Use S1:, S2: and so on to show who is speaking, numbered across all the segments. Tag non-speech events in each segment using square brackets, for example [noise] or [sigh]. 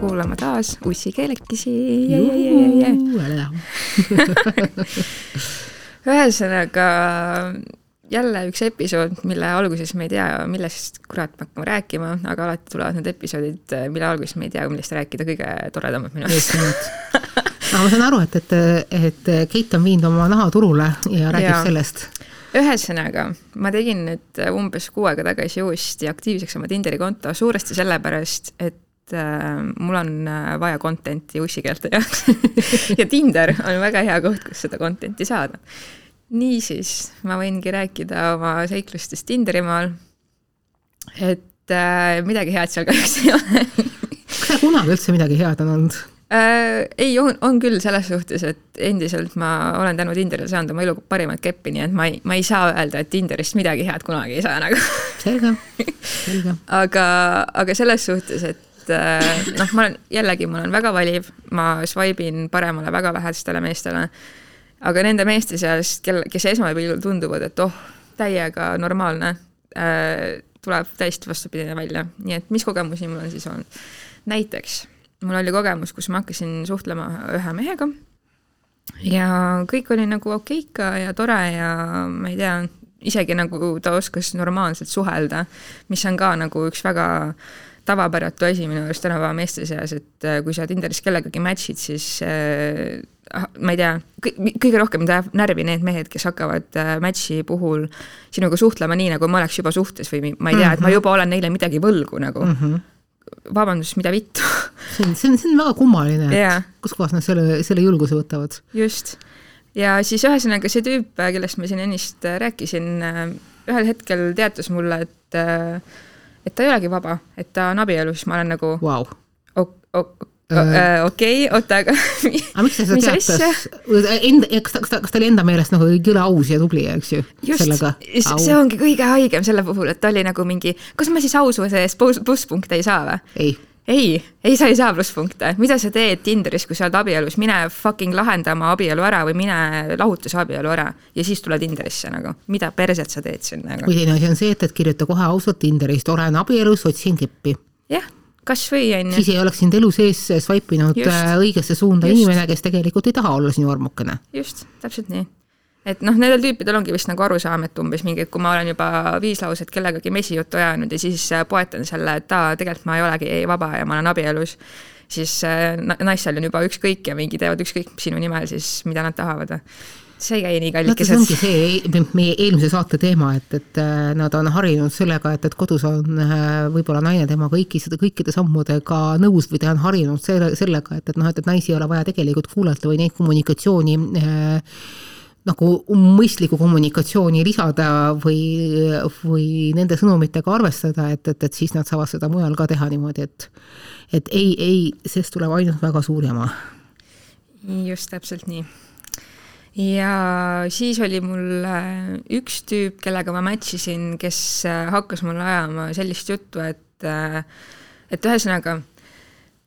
S1: kuulama taas Ussi keelekesi. ühesõnaga jälle üks episood, mille alguses me ei tea, millest kurat me hakkame rääkima, aga alati tulevad need episoodid, mille alguses me ei tea, millest rääkida, kõige toredamad minu arust.
S2: aga ma saan aru, et, et, et Keit on viinud oma naha turule ja räägib ja. sellest
S1: ühesõnaga, ma tegin nüüd umbes kuu aega tagasi uuesti aktiivseks oma Tinderi konto, suuresti sellepärast, et mul on äh, vaja content'i ussikeelte jaoks [laughs] ja Tinder on väga hea koht, kus seda content'i saada. niisiis, ma võingi rääkida oma seiklustest Tinderimaal, et äh, midagi head seal kahjuks ei ole
S2: kas seal kunagi üldse midagi head on olnud?
S1: Äh, ei, on, on küll selles suhtes, et endiselt ma olen tänu Tinderile saanud oma elu parimat keppi, nii et ma ei, ma ei saa öelda, et Tinderist midagi head kunagi ei saa nagu.
S2: selge, selge. [laughs]
S1: aga, aga selles suhtes, et et äh, noh, ma olen jällegi, ma olen väga valiv, ma swipe in paremale väga lähedastele meestele. aga nende meeste seast, kel, kes esmapilgul tunduvad, et oh, täiega normaalne äh,, tuleb täiesti vastupidine välja, nii et mis kogemusi mul on siis olnud. näiteks mul oli kogemus, kus ma hakkasin suhtlema ühe mehega ja kõik oli nagu okeika ja tore ja ma ei tea, isegi nagu ta oskas normaalselt suhelda, mis on ka nagu üks väga äh, tavapäratu asi minu arust tänapäeva meeste seas, et äh, kui sa Tinderis kellegagi match'id, siis äh, ah, ma ei tea, kõige rohkem tajab närvi need mehed, kes hakkavad äh, match'i puhul sinuga suhtlema nii, nagu ma oleks juba suhtes või ma ei tea, et ma mhm. juba olen neile midagi võlgu nagu mm. -hmm vabandust, mida vittu [laughs]
S2: see on, see on, see on väga kummaline, et yeah. kuskohast nad selle, selle julguse võtavad.
S1: just. ja siis ühesõnaga see tüüp, kellest ma siin ennist rääkisin, ühel hetkel teatas mulle, et äh, et ta ei olegi vaba, et ta on abielus, ma olen nagu
S2: wow.
S1: okei okay,, oota, aga [laughs]
S2: aga miks ta seda teatas? Enda, kas ta, kas ta, kas ta oli enda meelest nagu jõle aus ja tubli, eks ju?
S1: just, see ongi kõige haigem selle puhul, et ta oli nagu mingi, kas ma siis aususe eest plusspunkte ei saa või?
S2: ei
S1: ei, ei, sa ei saa plusspunkte, mida sa teed Tinderis, kui sa oled abielus, mine fucking lahenda oma abielu ära või mine lahutusabielu ära ja siis tule Tinderisse nagu, mida perset sa teed siin nagu.
S2: või teine asi on see, et, et kirjuta kohe ausalt Tinderist, olen abielus, otsin keppi.
S1: jah, kasvõi on
S2: ju. siis ei oleks sind elu sees swipe inud äh, õigesse suunda just. inimene, kes tegelikult ei taha olla sinu armukene.
S1: just, täpselt nii et noh, nendel tüüpidel ongi vist nagu arusaam, et umbes mingi, et kui ma olen juba viis lauset kellegagi mesijuttu ajanud ja siis äh, poetan selle, et aa, tegelikult ma ei olegi vaba ja ma olen abielus, siis äh, naistel on juba ükskõik ja mingi teevad ükskõik sinu nimel siis, mida nad tahavad see ei käi nii kallikesed.
S2: see ongi see meie eelmise saate teema, et, et äh, nad on harjunud sellega, et, et kodus on võib-olla naine tema kõiki kõikide sammudega nõus või ta on harjunud selle, sellega, et, et noh, et, et naisi ei ole vaja tegelikult kuulata või neid kommunikatsiooni äh, nagu mõistlikku kommunikatsiooni lisada või, või nende sõnumitega arvestada, et, et, et siis nad saavad seda mujal ka teha niimoodi, et et ei, ei, sellest tuleb ainult väga suur jama.
S1: just täpselt nii. ja siis oli mul äh, üks tüüp, kellega ma match isin, kes äh, hakkas mulle ajama sellist juttu, et äh, et ühesõnaga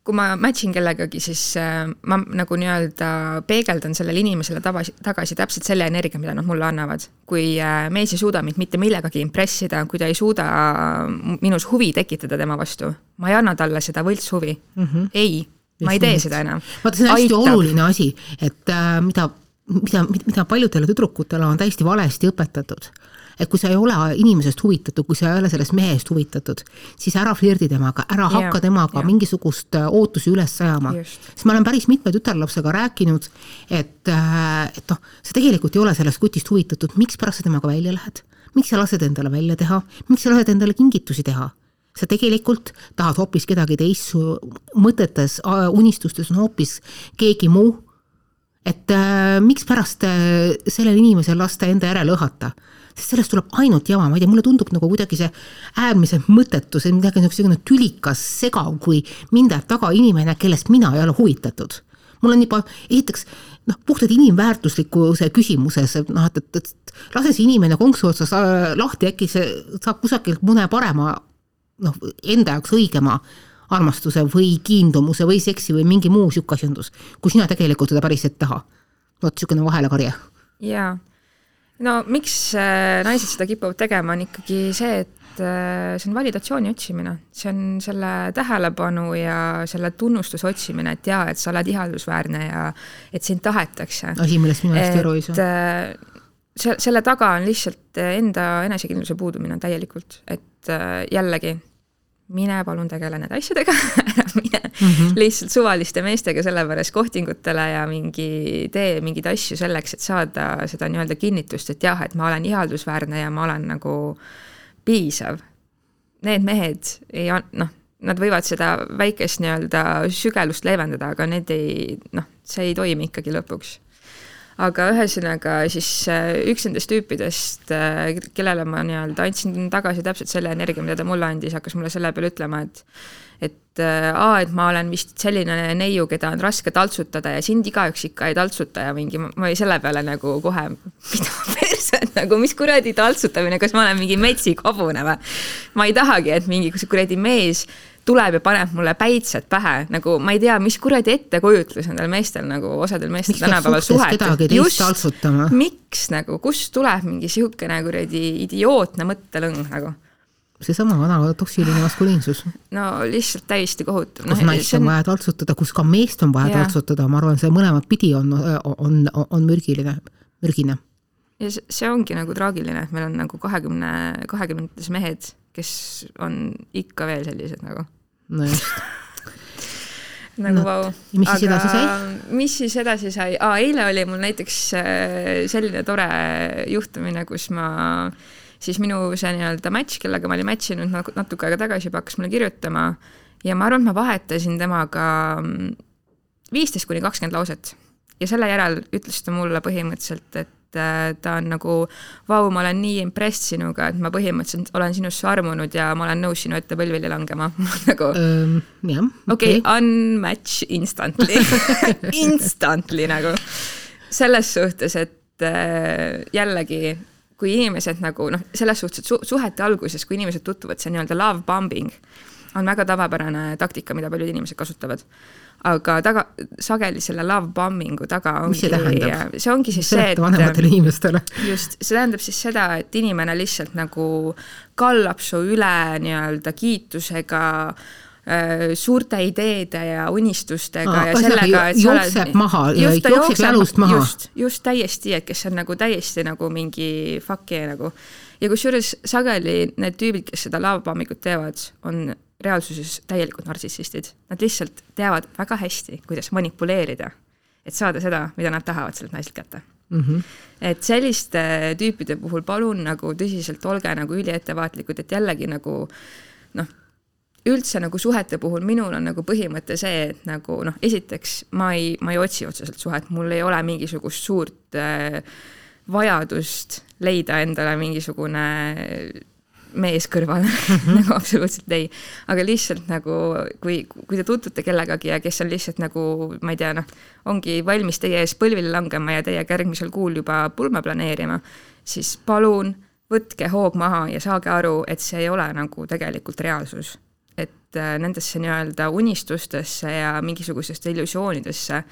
S1: kui ma match in kellegagi, siis äh, ma nagu nii-öelda peegeldan sellele inimesele tagasi, tagasi täpselt selle energia, mida nad mulle annavad. kui äh, mees ei suuda mind mitte millegagi impressida, kui ta ei suuda minus huvi tekitada tema vastu, ma ei anna talle seda võltshuvi mm. -hmm. ei, ma ei tee seda enam.
S2: vaata, see on hästi Aitab. oluline asi, et äh, mida, mida, mida paljudele tüdrukutele on täiesti valesti õpetatud et kui sa ei ole inimesest huvitatud, kui sa ei ole sellest mehest huvitatud, siis ära flirdi temaga, ära yeah, hakka temaga yeah. mingisugust äh, ootusi üles ajama. sest ma olen päris mitme tütarlapsega rääkinud, et, äh, et noh, sa tegelikult ei ole sellest kutist huvitatud, mikspärast sa temaga välja lähed? miks sa lased endale välja teha, miks sa lased endale kingitusi teha? sa tegelikult tahad hoopis kedagi teist, su mõtetes, unistustes on hoopis keegi muu et äh, mikspärast äh, sellel inimesel lasta enda järele õhata sest sellest tuleb ainult jama, ma ei tea, mulle tundub nagu kuidagi see äärmiselt mõttetu, see midagi niisugune tülikas, segav, kui mind ajab taga inimene, kellest mina ei ole huvitatud. mul on juba, esiteks noh, puhtalt inimväärtuslikkuse küsimuses, noh, et, et, et lase see inimene konksu otsas lahti, äkki see saab kusagilt mõne parema noh, enda jaoks õigema armastuse või kiindumuse või seksi või mingi muu sihuke asjandus, kui sina tegelikult seda päriselt taha. vot niisugune vahelekarje.
S1: jaa no miks äh, naised seda kipuvad tegema, on ikkagi see, et äh, see on validatsiooni otsimine, see on selle tähelepanu ja selle tunnustuse otsimine, et jaa, et sa oled ihaldusväärne ja et sind tahetakse.
S2: asi, millest mina hästi aru ei saa.
S1: äh, see, selle taga on lihtsalt enda enesekindluse puudumine täielikult, et jällegi mine palun tegele nende asjadega [laughs] ära mine mm -hmm. lihtsalt suvaliste meestega sellepärast kohtingutele ja mingi, tee mingeid asju selleks, et saada seda nii-öelda kinnitust, et jah, et ma olen ihaldusväärne ja ma olen nagu piisav. Need mehed ei, noh, nad võivad seda väikest nii-öelda sügelust leevendada, aga need ei, noh, see ei toimi ikkagi lõpuks aga ühesõnaga siis äh, üks nendest tüüpidest, äh, kellele ma nii-öelda andsin tagasi täpselt selle energia, mida ta mulle andis, hakkas mulle selle peale ütlema, et et äh, aa, et ma olen vist selline neiu, keda on raske taltsutada ja sind igaüks ikka ei taltsuta ja mingi, ma olin selle peale nagu kohe, mida perset, [laughs] nagu mis kuradi taltsutamine, kas ma olen mingi metsik hobune või? ma ei tahagi, et mingi kuradi mees tuleb ja paneb mulle päitsed pähe, nagu ma ei tea, mis kuradi ettekujutlus nendel meestel nagu osadel meestel tänapäeval suhetel. just, miks nagu, kust tuleb mingi sihukene kuradi idiootne mõttelõng nagu
S2: seesama vana toksiline maskuliinsus.
S1: no lihtsalt täiesti kohutav.
S2: kus no, naist on vaja taltsutada, kus ka meest on vaja taltsutada, ma arvan, see mõlemat pidi on, on, on, on mürgiline, mürgine.
S1: ja see ongi nagu traagiline, et meil on nagu kahekümne, kahekümnendates mehed, kes on ikka veel sellised nagu.
S2: no just [laughs]
S1: nagu no, vau.
S2: mis siis edasi sai?
S1: mis siis edasi sai, aa, eile oli mul näiteks äh, selline tore juhtumine, kus ma siis minu see nii-öelda match, kellega ma olin match inud natuke aega tagasi, juba hakkas mulle kirjutama ja ma arvan, et ma vahetasin temaga mm, viisteist kuni kakskümmend lauset ja selle järel ütles ta mulle põhimõtteliselt, et et äh, ta on nagu vau, ma olen nii impressed sinuga, et ma põhimõtteliselt olen sinusse armunud ja ma olen nõus sinu ette põlvili langema [laughs] nagu
S2: um, jah,
S1: okei okay, okay., unmatch instantly [laughs] instantly nagu. selles suhtes, et äh, jällegi kui inimesed nagu noh, selles suhtes, et su suhete alguses, kui inimesed tutvuvad, see nii-öelda love bombing on väga tavapärane taktika, mida paljud inimesed kasutavad aga taga, sageli selle love bombing'u taga ongi, see ongi siis see, et
S2: vanematele inimestele.
S1: just, see tähendab siis seda, et inimene lihtsalt nagu kallab su üle nii-öelda kiitusega äh, suurte ideede ja unistustega Aa, ja sellega,
S2: et sa oled maha, jookseb jookseb jalust maha.
S1: just, just täiesti, et kes on nagu täiesti nagu mingi fuck yeah nagu. ja kusjuures sageli need tüübid, kes seda lavapammikut teevad, on reaalsuses täielikult nartsissistid. Nad lihtsalt teavad väga hästi, kuidas manipuleerida, et saada seda, mida nad tahavad sellelt naiselt kätte mm. -hmm. et selliste tüüpide puhul palun nagu tõsiselt olge nagu üliettevaatlikud, et jällegi nagu noh, üldse nagu suhete puhul minul on nagu põhimõte see, et nagu noh, esiteks ma ei, ma ei otsi otseselt suhet, mul ei ole mingisugust suurt äh, vajadust leida endale mingisugune mees kõrval [laughs] mm -hmm. nagu absoluutselt ei. aga lihtsalt nagu, kui, kui te tutvute kellegagi ja kes on lihtsalt nagu, ma ei tea, noh, ongi valmis teie ees põlvili langema ja teiega järgmisel kuul juba pulma planeerima, siis palun võtke hoog maha ja saage aru, et see ei ole nagu tegelikult reaalsus. et äh, nendesse nii-öelda unistustesse ja mingisugusesse illusioonidesse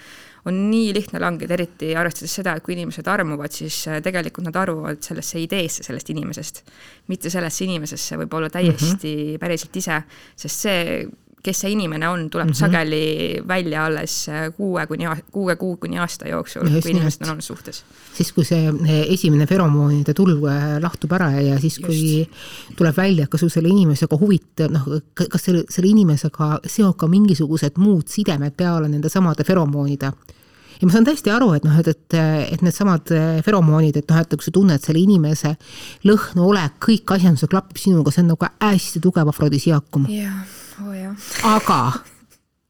S1: on nii lihtne langeda, eriti arvestades seda, et kui inimesed armuvad, siis äh, tegelikult nad armuvad sellesse ideesse sellest inimesest. mitte sellesse inimesesse võib-olla täiesti mm -hmm. päriselt ise, sest see kes see inimene on, tuleb mm -hmm. sageli välja alles äh, kuue kuni, kuue kuu kuni aasta jooksul, kui inimesed on olnud suhtes.
S2: siis, kui see äh, esimene feromoonide tulv lahtub ära ja siis, kui Just. tuleb välja, kas sul selle inimesega huvitab, noh, kas selle, selle inimesega seob ka mingisugused muud sidemed peale nende samade feromoonide ja ma saan täiesti aru, et noh, et, et, et needsamad feromoonid, et noh, et kui sa tunned selle inimese lõhnu, olek, kõik asjandused klapib sinuga, see on nagu hästi tugev afrodisiaakum
S1: yeah oh,.
S2: aga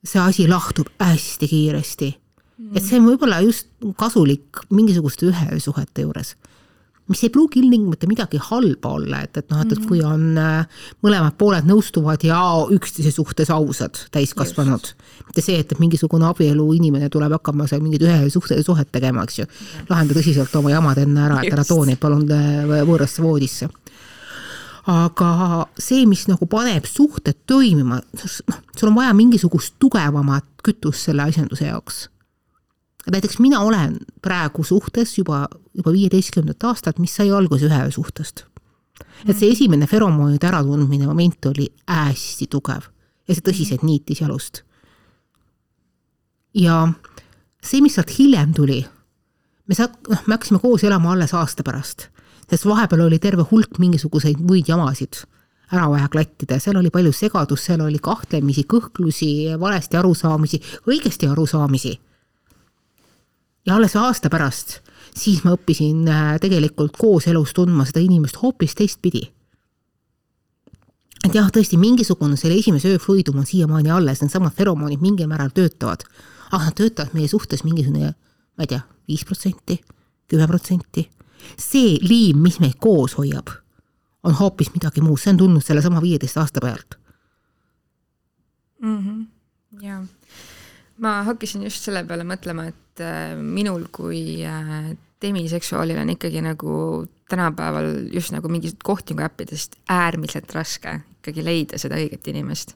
S2: see asi lahtub hästi kiiresti. Mm.. et see on võib-olla just kasulik mingisuguste ühesuhete juures mis ei pruugi ilmtingimata midagi halba olla, et, et noh, et, et kui on äh, mõlemad pooled nõustuvad ja üksteise suhtes ausad, täiskasvanud. mitte see, et, et mingisugune abielu inimene tuleb hakkama seal mingit ühe suhte suhet tegema, eks ju. lahenda tõsiselt oma jamad enne ära, et ära too neid palun äh, võõrasse voodisse aga see, mis nagu paneb suhted toimima, noh, sul on vaja mingisugust tugevamat kütust selle asjanduse jaoks. Näiteks mina olen praegu suhtes juba, juba viieteistkümnendat aastat, mis sai alguse ühe öö suhtest. et see esimene feromoonide äratundmine moment oli hästi tugev ja see tõsiselt niitis jalust. ja see, mis sealt hiljem tuli, me saad, noh, me hakkasime koos elama alles aasta pärast, sest vahepeal oli terve hulk mingisuguseid muid jamasid ära vaja klattida seal oli palju segadust, seal oli kahtlemisi, kõhklusi, valesti arusaamisi, õigesti arusaamisi. Ja alles aasta pärast, siis ma õppisin äh, tegelikult kooselus tundma seda inimest hoopis teistpidi et jah, tõesti mingisugune selle esimese öö fluidum on siiamaani alles, needsamad feromoonid mingil määral töötavad ah, nad töötavad meie suhtes mingisugune, ma ei tea, viis protsenti, kümme protsenti. see liim, mis meid koos hoiab, on hoopis midagi muud, see on tulnud sellesama viieteist aasta pealt
S1: mm. -hmm. jaa, ma hakkasin just selle peale mõtlema, et äh, minul kui äh, demiseksuaalil on ikkagi nagu tänapäeval just nagu mingisuguseid kohtingu äppidest äärmiselt raske ikkagi leida seda õiget inimest.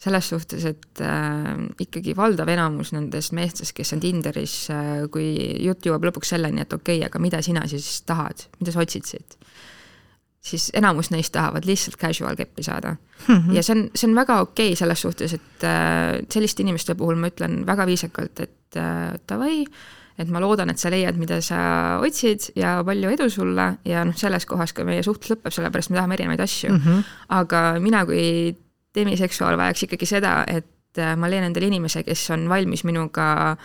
S1: Selles suhtes, et äh, ikkagi valdav enamus nendest meestest, kes on Tinderis äh,, kui jutt jõuab lõpuks selleni, et okei okay,, aga mida sina siis tahad, mida sa otsid siit, siis enamus neist tahavad lihtsalt casual keppi saada mm. -hmm. ja see on, see on väga okei okay selles suhtes, et äh, selliste inimeste puhul ma ütlen väga viisakalt, et äh, davai, et ma loodan, et sa leiad, mida sa otsid ja palju edu sulle ja noh, selles kohas ka meie suhtlus lõpeb, sellepärast me tahame erinevaid asju mm. -hmm. aga mina kui demiseksuaal vajaks ikkagi seda, et äh, ma leian endale inimese, kes on valmis minuga,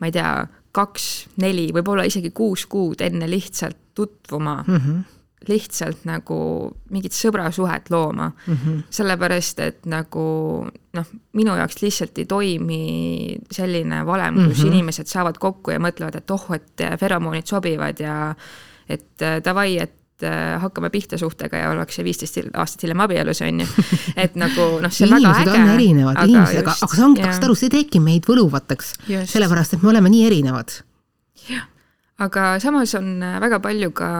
S1: ma ei tea, kaks, neli, võib-olla isegi kuus kuud enne lihtsalt tutvuma mm. -hmm lihtsalt nagu mingit sõbrasuhet looma mm. -hmm. sellepärast, et nagu noh, minu jaoks lihtsalt ei toimi selline valem, kus mm -hmm. inimesed saavad kokku ja mõtlevad, et oh, et feromoonid sobivad ja et äh, davai, et Äh, hakkame pihta suhtega ja ollakse viisteist aastat hiljem abielus, on ju. [laughs] et nagu noh, see on väga äge.
S2: erinevad, inimesed, aga, aga see ongi, saad aru, see teebki meid võluvateks, sellepärast et me oleme nii erinevad.
S1: jah, aga samas on väga palju ka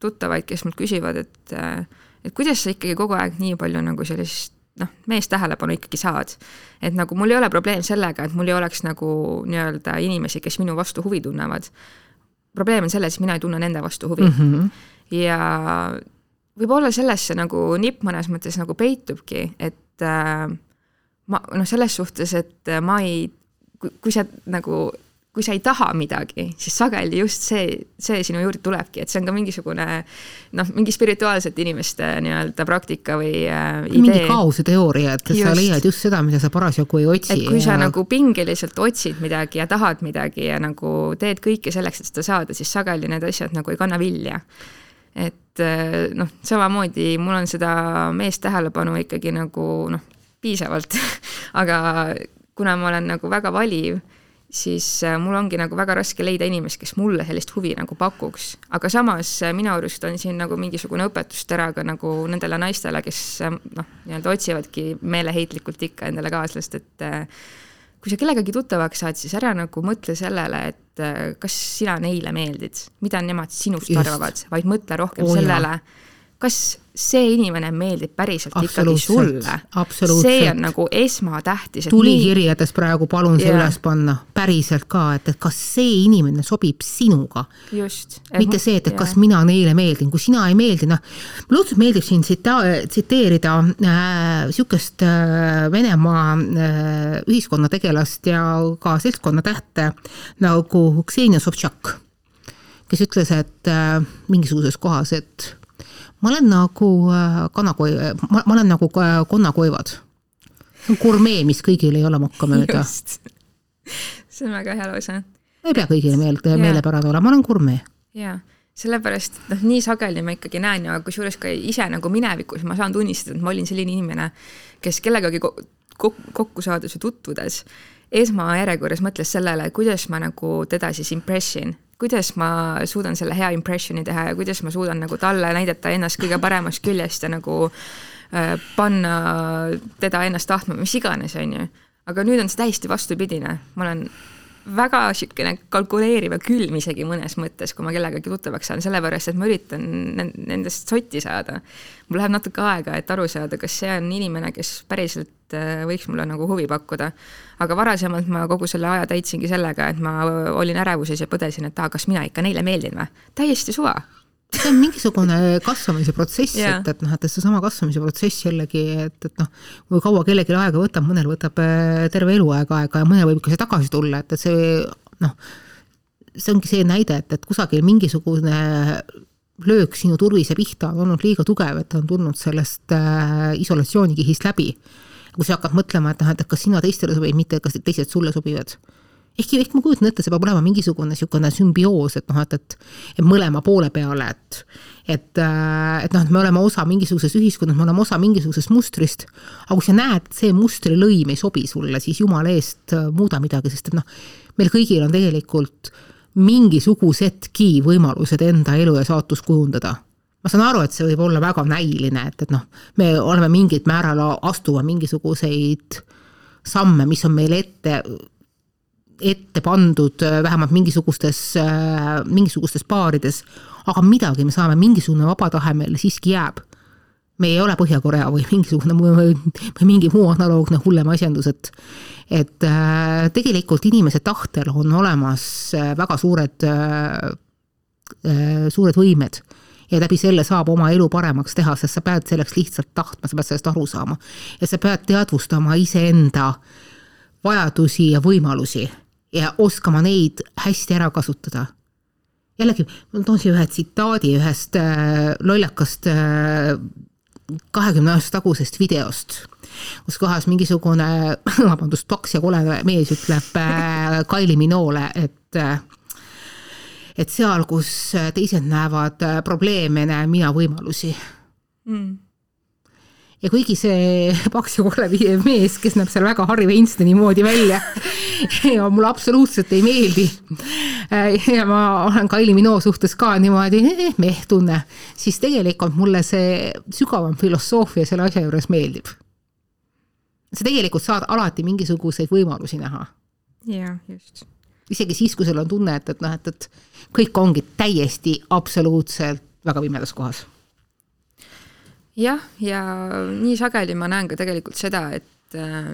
S1: tuttavaid, kes mult küsivad, et äh, et kuidas sa ikkagi kogu aeg nii palju nagu sellist noh, meest tähelepanu ikkagi saad. et nagu mul ei ole probleem sellega, et mul ei oleks nagu nii-öelda inimesi, kes minu vastu huvi tunnevad. probleem on selles, et mina ei tunne nende vastu huvi mm. -hmm ja võib-olla selles see nagu nipp mõnes mõttes nagu peitubki, et äh, ma noh, selles suhtes, et ma ei, kui sa nagu kui sa ei taha midagi, siis sageli just see, see sinu juurde tulebki, et see on ka mingisugune noh, mingi spirituaalsete inimeste nii-öelda praktika või äh, idee.
S2: mingi kaose teooria, et just. sa leiad just seda, mida sa parasjagu ei otsi.
S1: et kui ja... sa nagu pingeliselt otsid midagi ja tahad midagi ja nagu teed kõike selleks, et seda saada, siis sageli need asjad nagu ei kanna vilja et eh, noh, samamoodi mul on seda meest tähelepanu ikkagi nagu noh, piisavalt [laughs] aga kuna ma olen nagu väga valiv, siis eh, mul ongi nagu väga raske leida inimest, kes mulle sellist huvi nagu pakuks. aga samas eh, minu arust on siin nagu mingisugune õpetustera ka nagu nendele naistele, kes noh, nii-öelda otsivadki meeleheitlikult ikka endale kaaslast, et kui sa kellegagi tuttavaks saad, siis ära nagu mõtle sellele, et äh, kas sina neile meeldid, mida nemad sinust Just. arvavad, vaid mõtle rohkem oh, sellele, kas see inimene meeldib päriselt ikkagi sulle. see on nagu esmatähtis.
S2: tulikirjades praegu palun see yeah. üles panna, päriselt ka, et, et kas see inimene sobib sinuga. mitte see, et, et kas yeah. mina neile meeldin, kui sina ei meeldi, noh, mulle õudselt meeldib siin tsita-, tsiteerida äh, äh, Venemaa äh, ühiskonnategelast ja ka seltskonna tähte nagu Ksenia Sobtšak, kes ütles, et äh, mingisuguses kohas, et ma olen nagu äh, kanakoi-, ma, ma olen nagu konnakoivad. see on gurmee, mis kõigil ei ole mokkamööda.
S1: see on väga hea lause.
S2: ei pea kõigile meelde, meelepärane olema, ma olen gurmee.
S1: jaa, sellepärast, et noh, nii sageli ma ikkagi näen ja kusjuures ka ise nagu minevikus ma saan tunnistada, et ma olin selline inimene, kes kellegagi kokku saades või tutvudes esmajärjekorras mõtles sellele, kuidas ma nagu teda siis impress in kuidas ma suudan selle hea impressioni teha ja kuidas ma suudan nagu talle näidata ennast kõige paremast küljest ja nagu äh, panna teda ennast tahtma, mis iganes, on ju. aga nüüd on see täiesti vastupidine, ma olen väga niisugune kalkuleeriv ja külm isegi mõnes mõttes, kui ma kellegagi tuttavaks saan, sellepärast et ma üritan nendest sotti saada. mul läheb natuke aega, et aru saada, kas see on inimene, kes päriselt äh, võiks mulle nagu huvi pakkuda. aga varasemalt ma kogu selle aja täitsingi sellega, et ma olin ärevuses ja põdesin, et aa, kas mina ikka neile meeldin või. täiesti suva
S2: see on mingisugune kasvamise protsess yeah., et, et noh, et seesama kasvamise protsess jällegi, et, et noh, kui kaua kellelgi aega võtab, mõnel võtab äh, terve eluaeg aega ja mõnel võib ikka see tagasi tulla, et, et see noh, see ongi see näide, et, et kusagil mingisugune löök sinu turvise pihta on olnud liiga tugev, et ta on tulnud sellest äh, isolatsioonikihist läbi. kui sa hakkad mõtlema, et noh, et kas sina teistele sobid, mitte kas teised sulle sobivad ehkki, ehk ma kujutan ette, see peab olema mingisugune niisugune sümbioos, et noh, et, et, mõlema poole peale, et et, äh, et noh, et me oleme osa mingisugusest ühiskonnast, me oleme osa mingisugusest mustrist, aga kui sa näed, et see mustrilõim ei sobi sulle, siis jumala eest äh, muuda midagi, sest et noh, meil kõigil on tegelikult mingisugusedki võimalused enda elu ja saatust kujundada. Ma saan aru, et see võib olla väga näiline, et, et noh, me oleme mingil määral astuma mingisuguseid samme, mis on meile ette ette pandud äh, vähemalt mingisugustes, äh, mingisugustes baarides, aga midagi me saame, mingisugune vaba tahe meil siiski jääb. me ei ole Põhja-Korea või mingisugune või mingi muu analoogne hullem asjandus, et et äh, tegelikult inimese tahtel on olemas väga suured, suured võimed ja läbi selle saab oma elu paremaks teha, sest sa pead selleks lihtsalt tahtma, sa pead sellest aru saama. ja sa pead teadvustama iseenda vajadusi ja võimalusi ja oskama neid hästi ära kasutada. jällegi, ma toon siia ühe tsitaadi ühest äh, lollakast äh, kahekümne aasta tagusest videost, kus kohas mingisugune, [laughs] vabandust, paks ja kole mees ütleb äh, Kylie Minoole, et äh, et seal, kus teised näevad äh, probleeme, näen mina võimalusi mm ja kuigi see [laughs] paks ja kole mees, kes näeb seal väga Harry Weinsteini moodi välja [laughs] ja mulle absoluutselt ei meeldi. ja ma olen Kylie Minogue suhtes ka niimoodi eh, meh tunne, siis tegelikult mulle see sügavam filosoofia selle asja juures meeldib. sa tegelikult saad alati mingisuguseid võimalusi näha.
S1: jah, just.
S2: isegi siis, kui sul on tunne, et, et noh, et, et kõik ongi täiesti absoluutselt väga pimedas kohas
S1: jah, ja nii sageli ma näen ka tegelikult seda, et äh,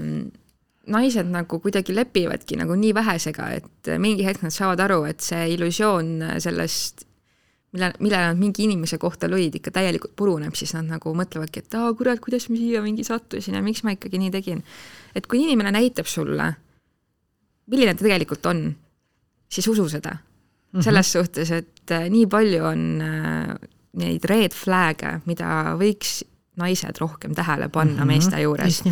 S1: naised nagu kuidagi lepivadki nagu nii vähesega, et mingi hetk nad saavad aru, et see illusioon sellest, mille, millele nad mingi inimese kohta lõid, ikka täielikult puruneb, siis nad nagu mõtlevadki, et aa kurat, kuidas ma siia mingi sattusin ja miks ma ikkagi nii tegin. et kui inimene näitab sulle, milline ta tegelikult on, siis usu seda mm. -hmm. selles suhtes, et äh, nii palju on äh, neid red flag'e, mida võiks naised rohkem tähele panna mm -hmm, meeste juures.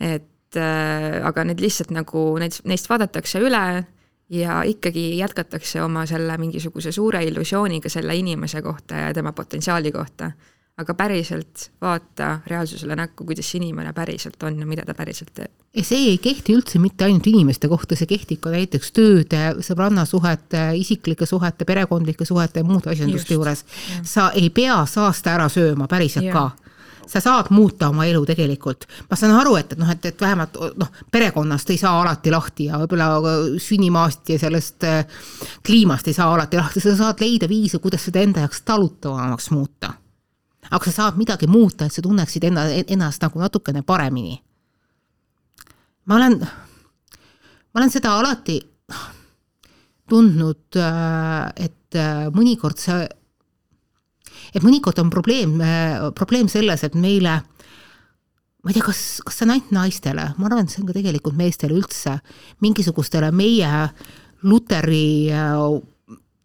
S1: et äh, aga need lihtsalt nagu, neid, neist vaadatakse üle ja ikkagi jätkatakse oma selle mingisuguse suure illusiooniga selle inimese kohta ja tema potentsiaali kohta aga päriselt vaata reaalsusele näkku, kuidas see inimene päriselt on ja mida ta päriselt teeb.
S2: ja see ei kehti üldse mitte ainult inimeste kohta, see kehtib ka näiteks tööde, sõbrannasuhete, isiklike suhete, perekondlike suhete ja muude asjanduste juures. sa ei pea saasta ära sööma päriselt ja. ka sa saad muuta oma elu tegelikult. ma saan aru, et, et noh, et, et vähemalt noh, perekonnast ei saa alati lahti ja võib-olla sünnimaast ja sellest äh, kliimast ei saa alati lahti, sa saad leida viise, kuidas seda enda jaoks talutavamaks muuta aga sa saad midagi muuta, et sa tunneksid enna, ennast nagu natukene paremini. ma olen, ma olen seda alati tundnud, äh, et äh, mõnikord see, et mõnikord on probleem, äh, probleem selles, et meile ma ei tea, kas, kas see on ainult naistele, ma arvan, et see on ka tegelikult meestele üldse, mingisugustele meie luteri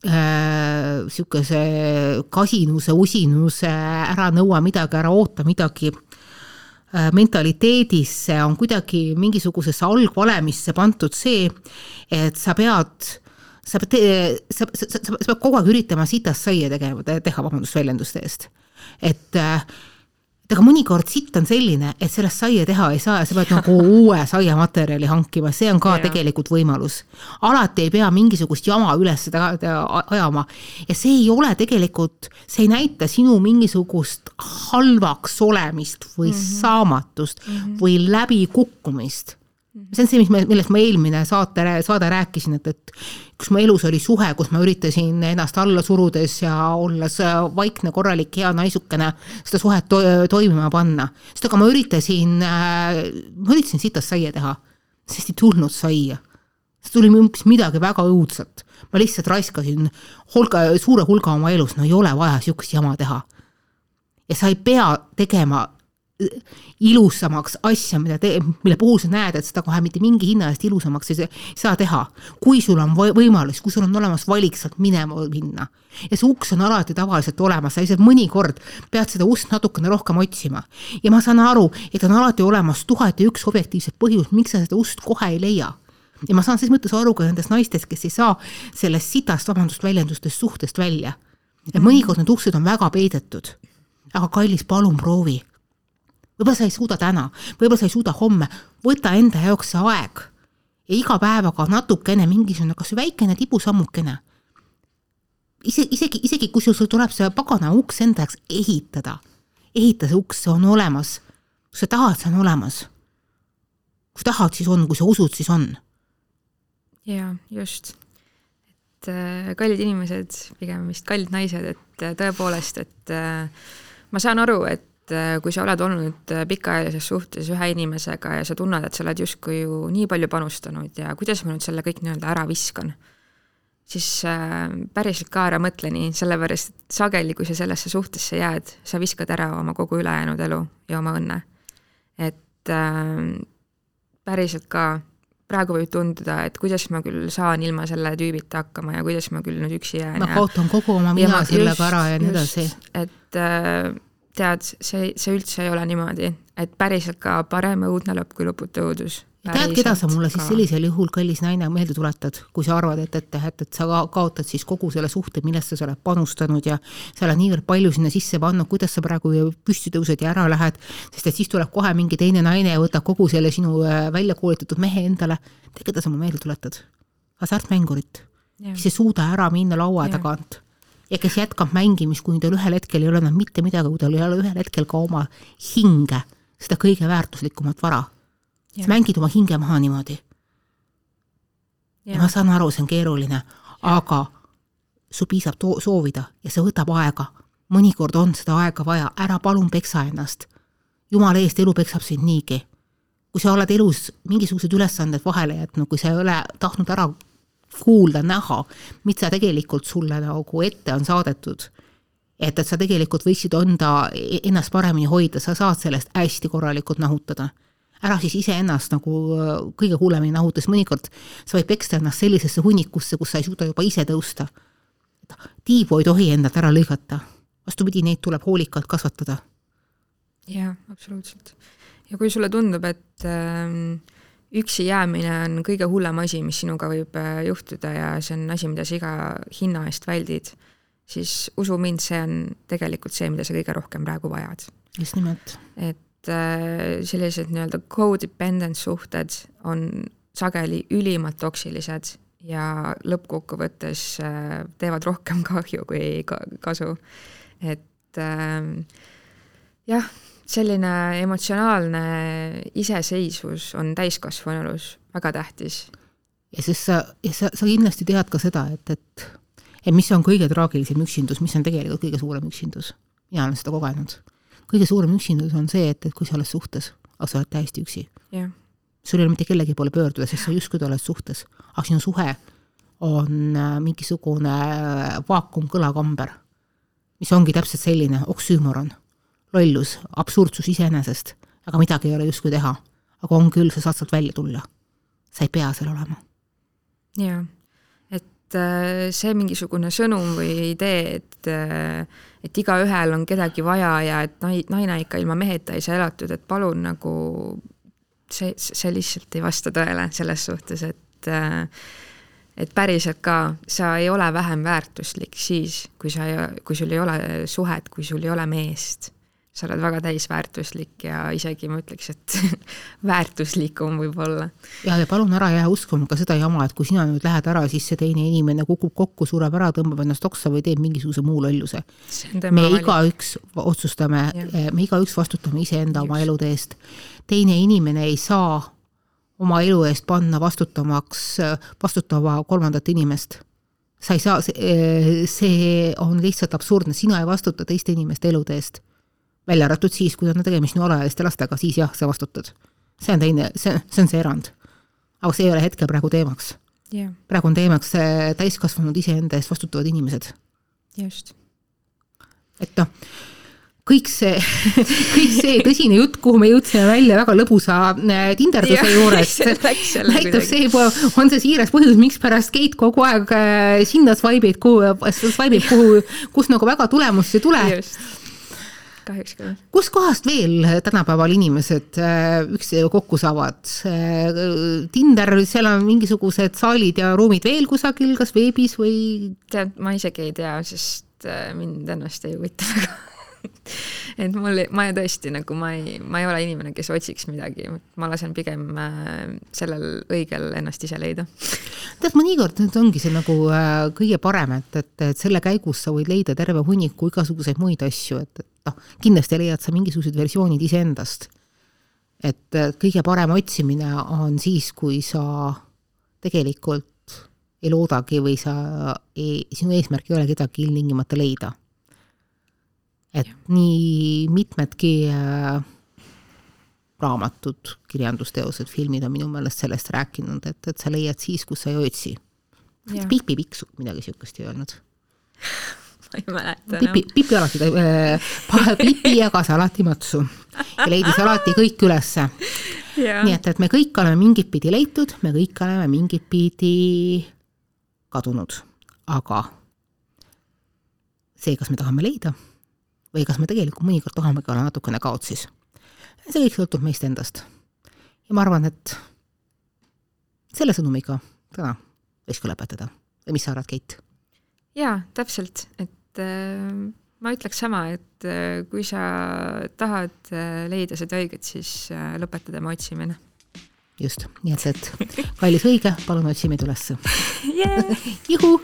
S2: niisuguse äh, kasinuse, usinuse, ära nõua midagi, ära oota midagi äh, mentaliteedisse on kuidagi mingisugusesse algvalemisse pandud see, et sa pead, sa pead, sa, sa, sa, sa pead kogu aeg üritama sitast saia tegema, teha, vabandust väljenduste eest. et äh, et aga mõnikord sitt on selline, et sellest saia teha ei saa ja sa pead nagu [laughs] uue saiamaterjali hankima, see on ka ja. tegelikult võimalus. alati ei pea mingisugust jama üles ajama ja see ei ole tegelikult, see ei näita sinu mingisugust halvaks olemist või mm -hmm. saamatust mm -hmm. või läbikukkumist. See on see, mis me, millest ma eelmine saate, saade rääkisin, et, et kus mu elus oli suhe, kus ma üritasin ennast alla surudes ja olles vaikne, korralik, hea naisukene, seda suhet to toimima panna. sest aga ma üritasin äh,, ma üritasin sitast saia teha, sest ei tulnud saia. see tuli minust midagi väga õudset. ma lihtsalt raiskasin hulga, suure hulga oma elus, no ei ole vaja sihukest jama teha. ja sa ei pea tegema ilusamaks asja, mida te, mille puhul sa näed, et seda kohe mitte mingi hinna eest ilusamaks ei saa teha. kui sul on võimalus, kui sul on olemas valik sealt minema minna ja see uks on alati tavaliselt olemas, sa lihtsalt mõnikord pead seda ust natukene rohkem otsima. ja ma saan aru, et on alati olemas tuhat ja üks objektiivset põhjust, miks sa seda ust kohe ei leia ja ma saan ses mõttes aru ka nendest naistest, kes ei saa sellest sitast, vabandust, väljendustest suhtest välja. et mõnikord need uksed on väga peidetud. aga kallis, palun proovi võib-olla sa ei suuda täna, võib-olla sa ei suuda homme, võta enda jaoks see aeg ja iga päevaga natukene mingisugune, kas väikene tibusammukene. ise, isegi, isegi kui sul tuleb see pagana uks enda jaoks ehitada, ehita see uks, see on olemas. kui sa tahad, see on olemas. kui tahad, siis on, kui sa usud, siis on.
S1: jaa, just. et äh, kallid inimesed, pigem vist kallid naised, et äh, tõepoolest, et äh, ma saan aru, et et äh, kui sa oled olnud äh, pikaajalises suhtes ühe inimesega ja sa tunned, et sa oled justkui ju nii palju panustanud ja kuidas ma nüüd selle kõik nii-öelda ära viskan, siis äh, päriselt ka ära mõtle nii, sellepärast et sageli, kui sa sellesse suhtesse jääd, sa viskad ära oma kogu ülejäänud elu ja oma õnne. et äh, päriselt ka praegu võib tunduda, et kuidas ma küll saan ilma selle tüübita hakkama ja kuidas ma küll nüüd üksi jään.
S2: ma kaotan kogu oma mina sellega ära ja nii edasi.
S1: et äh, tead, see, see üldse ei ole niimoodi, et päriselt ka parem õudne lõpp kui lõputu õudus.
S2: tead, keda sa mulle ka. siis sellisel juhul, kallis naine, meelde tuletad, kui sa arvad, et, et, et, et sa kaotad siis kogu selle suhte, millesse sa oled panustanud ja sa oled niivõrd palju sinna sisse pannud, kuidas sa praegu püsti tõused ja ära lähed, sest et siis tuleb kohe mingi teine naine ja võtab kogu selle sinu äh, välja koolitatud mehe endale. tead, keda sa mulle meelde tuletad? hasartmängurit, kes ei suuda ära minna laua tagant ja kes jätkab mängimist, kuni tal ühel hetkel ei ole enam mitte midagi, kui tal ei ole ühel hetkel ka oma hinge, seda kõige väärtuslikumat vara. sa mängid oma hinge maha niimoodi. ma saan aru, see on keeruline, aga sul piisab to-, soovida ja see võtab aega. mõnikord on seda aega vaja, ära palun peksa ennast. jumala eest, elu peksab sind niigi. kui sa oled elus mingisugused ülesanded vahele jätnud, kui sa ei ole tahtnud ära kuulda, näha, mida tegelikult sulle nagu ette on saadetud. et, et sa tegelikult võiksid enda, ennast paremini hoida, sa saad sellest hästi korralikult nahutada. ära siis iseennast nagu äh, kõige hullemini nahuta, sest mõnikord sa võid peksta ennast sellisesse hunnikusse, kus sa ei suuda juba ise tõusta. tiibu ei tohi endalt ära lõigata, vastupidi, neid tuleb hoolikalt kasvatada.
S1: jaa, absoluutselt. ja kui sulle tundub, et äh, üksi jäämine on kõige hullem asi, mis sinuga võib äh, juhtuda ja see on asi, mida sa iga hinna eest väldid, siis usu mind, see on tegelikult see, mida sa kõige rohkem praegu vajad.
S2: just nimelt.
S1: et äh, sellised nii-öelda codependent suhted on sageli ülimalt toksilised ja lõppkokkuvõttes äh, teevad rohkem [laughs] kahju kui kasu. et jah selline emotsionaalne iseseisvus on täiskasvanulus väga tähtis.
S2: ja sest sa, ja sa, sa kindlasti tead ka seda, et, et, et mis on kõige traagilisem üksindus, mis on tegelikult kõige suurem üksindus. mina olen seda kogenud. kõige suurem üksindus on see, et, et kui sa oled suhtes, aga sa oled täiesti üksi
S1: yeah..
S2: sul ei ole mitte kellegi poole pöörduda, sest sa justkui oled suhtes, aga sinu suhe on äh, mingisugune äh, vaakumkõlakamber, mis ongi täpselt selline oksüümoron lollus, absurdsus iseenesest, aga midagi ei ole justkui teha. aga on küll, sa saad sealt välja tulla. sa ei pea seal olema.
S1: jaa, et äh, see mingisugune sõnum või idee, et äh, et igaühel on kedagi vaja ja et nai-, naine ikka ilma meheta ei saa elatud, et palun nagu see, see lihtsalt ei vasta tõele selles suhtes, et äh, et päriselt ka, sa ei ole vähem väärtuslik siis, kui sa kui sul ei ole suhet, kui sul ei ole meest sa oled väga täisväärtuslik ja isegi ma ütleks, et [laughs] väärtuslikum võib-olla.
S2: ja, ja palun ära jää uskuma ka seda jama, et kui sina nüüd lähed ära, siis see teine inimene kukub kokku, sureb ära, tõmbab ennast oksa või teeb mingisuguse muu lolluse. me igaüks otsustame, me igaüks vastutame iseenda oma elude eest. teine inimene ei saa oma elu eest panna vastutamaks, vastutama kolmandat inimest. sa ei saa, see on lihtsalt absurdne, sina ei vastuta teiste inimeste elude eest. Välja arvatud siis, kui on tegemist nii alaealiste lastega, siis jah, sa vastutad. see on teine, see, see on see erand. aga see ei ole hetkel praegu teemaks
S1: yeah..
S2: praegu on teemaks täiskasvanud iseenda eest vastutavad inimesed.
S1: just.
S2: et noh kõik see, [laughs] kõik see tõsine jutt, kuhu me jõudsime välja väga lõbusa äh, tinderduse juurest, [laughs] näitab see, on see siiras põhjus, mikspärast Keit kogu aeg äh, sinna swipe'ib, kuhu, swipe'ib, kuhu, kus nagu väga tulemust ei tule.
S1: Kahjuks küll.
S2: kuskohast veel tänapäeval inimesed äh, üksteisega kokku saavad? Tinder, seal on mingisugused saalid ja ruumid veel kusagil, kas veebis või?
S1: tead, ma isegi ei tea, sest mind ennast ei huvita [laughs] väga et mul, ma tõesti nagu ma ei, ma ei ole inimene, kes otsiks midagi, ma lasen pigem äh, sellel õigel ennast ise leida.
S2: tead, mõnikord nüüd ongi see nagu äh, kõige parem, et, et, et selle käigus sa võid leida terve hunniku igasuguseid muid asju, et, et noh, kindlasti leiad sa mingisugused versioonid iseendast. et kõige parem otsimine on siis, kui sa tegelikult ei loodagi või sa ei, sinu eesmärk ei ole kedagi ilmtingimata leida et ja. nii mitmedki äh, raamatud, kirjandusteosed, filmid on minu meelest sellest rääkinud, et, et sa leiad siis, kus sa ei otsi. Pipi Pikksukk midagi niisugust ei öelnud [laughs]
S1: ma [laughs] ei mäleta
S2: enam. Pipi, [laughs] Pipi alati äh,, Pipi jagas alati matsu ja leidis alati kõik ülesse. nii et, et me kõik oleme mingit pidi leitud, me kõik oleme mingit pidi kadunud, aga see, kas me tahame leida või kas me tegelikult mõnikord tahamegi olla natukene kaotsis. see kõik sõltub meist endast. ja ma arvan, et selle sõnumiga täna võiks ka lõpetada. või mis sa arvad, Keit?
S1: jaa, täpselt, et äh, ma ütleks sama, et äh, kui sa tahad äh, leida seda õiget, siis lõpeta tema otsimine.
S2: just, nii et, et kallis õige, palun otsi meid ülesse [laughs]
S1: yeah.
S2: juhu